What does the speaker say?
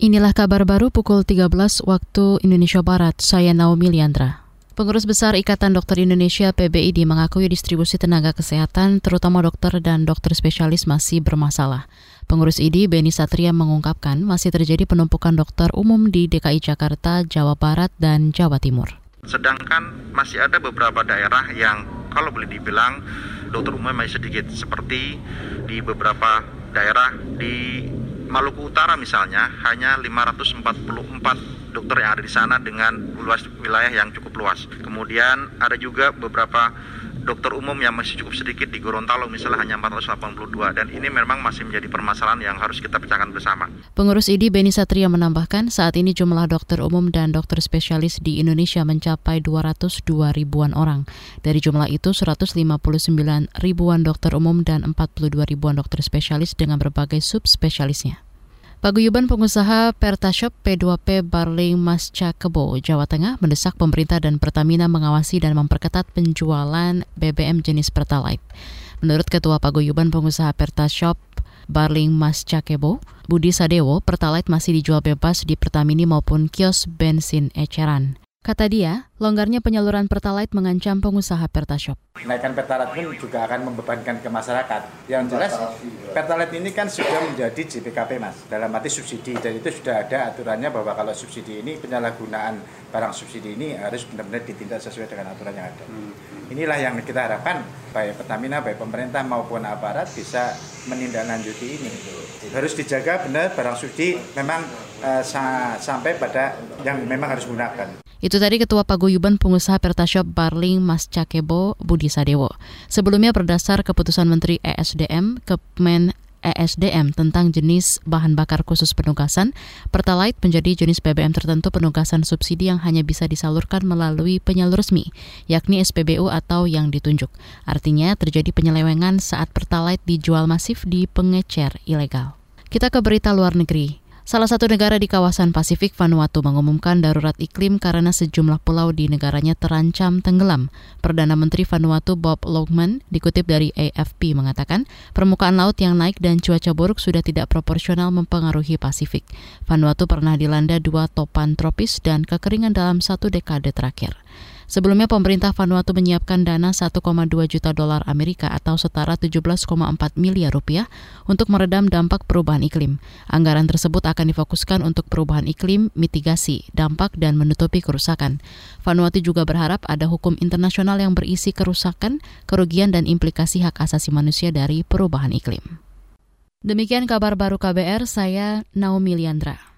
Inilah kabar baru pukul 13 waktu Indonesia Barat. Saya Naomi Liandra. Pengurus Besar Ikatan Dokter Indonesia PBID mengakui distribusi tenaga kesehatan, terutama dokter dan dokter spesialis masih bermasalah. Pengurus ID Beni Satria mengungkapkan masih terjadi penumpukan dokter umum di DKI Jakarta, Jawa Barat, dan Jawa Timur. Sedangkan masih ada beberapa daerah yang kalau boleh dibilang dokter umum masih sedikit seperti di beberapa daerah di Maluku Utara misalnya hanya 544 dokter yang ada di sana dengan luas wilayah yang cukup luas. Kemudian ada juga beberapa dokter umum yang masih cukup sedikit di Gorontalo misalnya hanya 482 dan ini memang masih menjadi permasalahan yang harus kita pecahkan bersama. Pengurus ID Beni Satria menambahkan saat ini jumlah dokter umum dan dokter spesialis di Indonesia mencapai 202 ribuan orang. Dari jumlah itu 159 ribuan dokter umum dan 42 ribuan dokter spesialis dengan berbagai subspesialisnya. Paguyuban pengusaha Pertashop P2P Barling Masca Kebo, Jawa Tengah mendesak pemerintah dan Pertamina mengawasi dan memperketat penjualan BBM jenis Pertalite. Menurut Ketua Paguyuban Pengusaha Pertashop Barling Mas Cakebo, Budi Sadewo, Pertalite masih dijual bebas di Pertamini maupun kios bensin eceran. Kata dia, longgarnya penyaluran Pertalite mengancam pengusaha Pertashop. Kenaikan Pertalite pun juga akan membebankan ke masyarakat. Yang jelas, Pertalite ini kan sudah menjadi JPKP mas, dalam arti subsidi. Dan itu sudah ada aturannya bahwa kalau subsidi ini, penyalahgunaan barang subsidi ini harus benar-benar ditindak sesuai dengan aturan yang ada. Inilah yang kita harapkan, baik Pertamina, baik pemerintah maupun aparat bisa menindaklanjuti ini. Harus dijaga benar barang subsidi memang uh, sampai pada yang memang harus gunakan. Itu tadi Ketua Paguyuban Pengusaha Pertashop Barling Mas Cakebo Budi Sadewo. Sebelumnya berdasar keputusan Menteri ESDM, Kemen ESDM tentang jenis bahan bakar khusus penugasan, Pertalite menjadi jenis BBM tertentu penugasan subsidi yang hanya bisa disalurkan melalui penyalur resmi, yakni SPBU atau yang ditunjuk. Artinya terjadi penyelewengan saat Pertalite dijual masif di pengecer ilegal. Kita ke berita luar negeri. Salah satu negara di kawasan Pasifik, Vanuatu, mengumumkan darurat iklim karena sejumlah pulau di negaranya terancam tenggelam. Perdana Menteri Vanuatu Bob Logman dikutip dari AFP mengatakan, permukaan laut yang naik dan cuaca buruk sudah tidak proporsional mempengaruhi Pasifik. Vanuatu pernah dilanda dua topan tropis dan kekeringan dalam satu dekade terakhir. Sebelumnya pemerintah Vanuatu menyiapkan dana 1,2 juta dolar Amerika atau setara 17,4 miliar rupiah untuk meredam dampak perubahan iklim. Anggaran tersebut akan difokuskan untuk perubahan iklim, mitigasi, dampak, dan menutupi kerusakan. Vanuatu juga berharap ada hukum internasional yang berisi kerusakan, kerugian, dan implikasi hak asasi manusia dari perubahan iklim. Demikian kabar baru KBR, saya Naomi Liandra.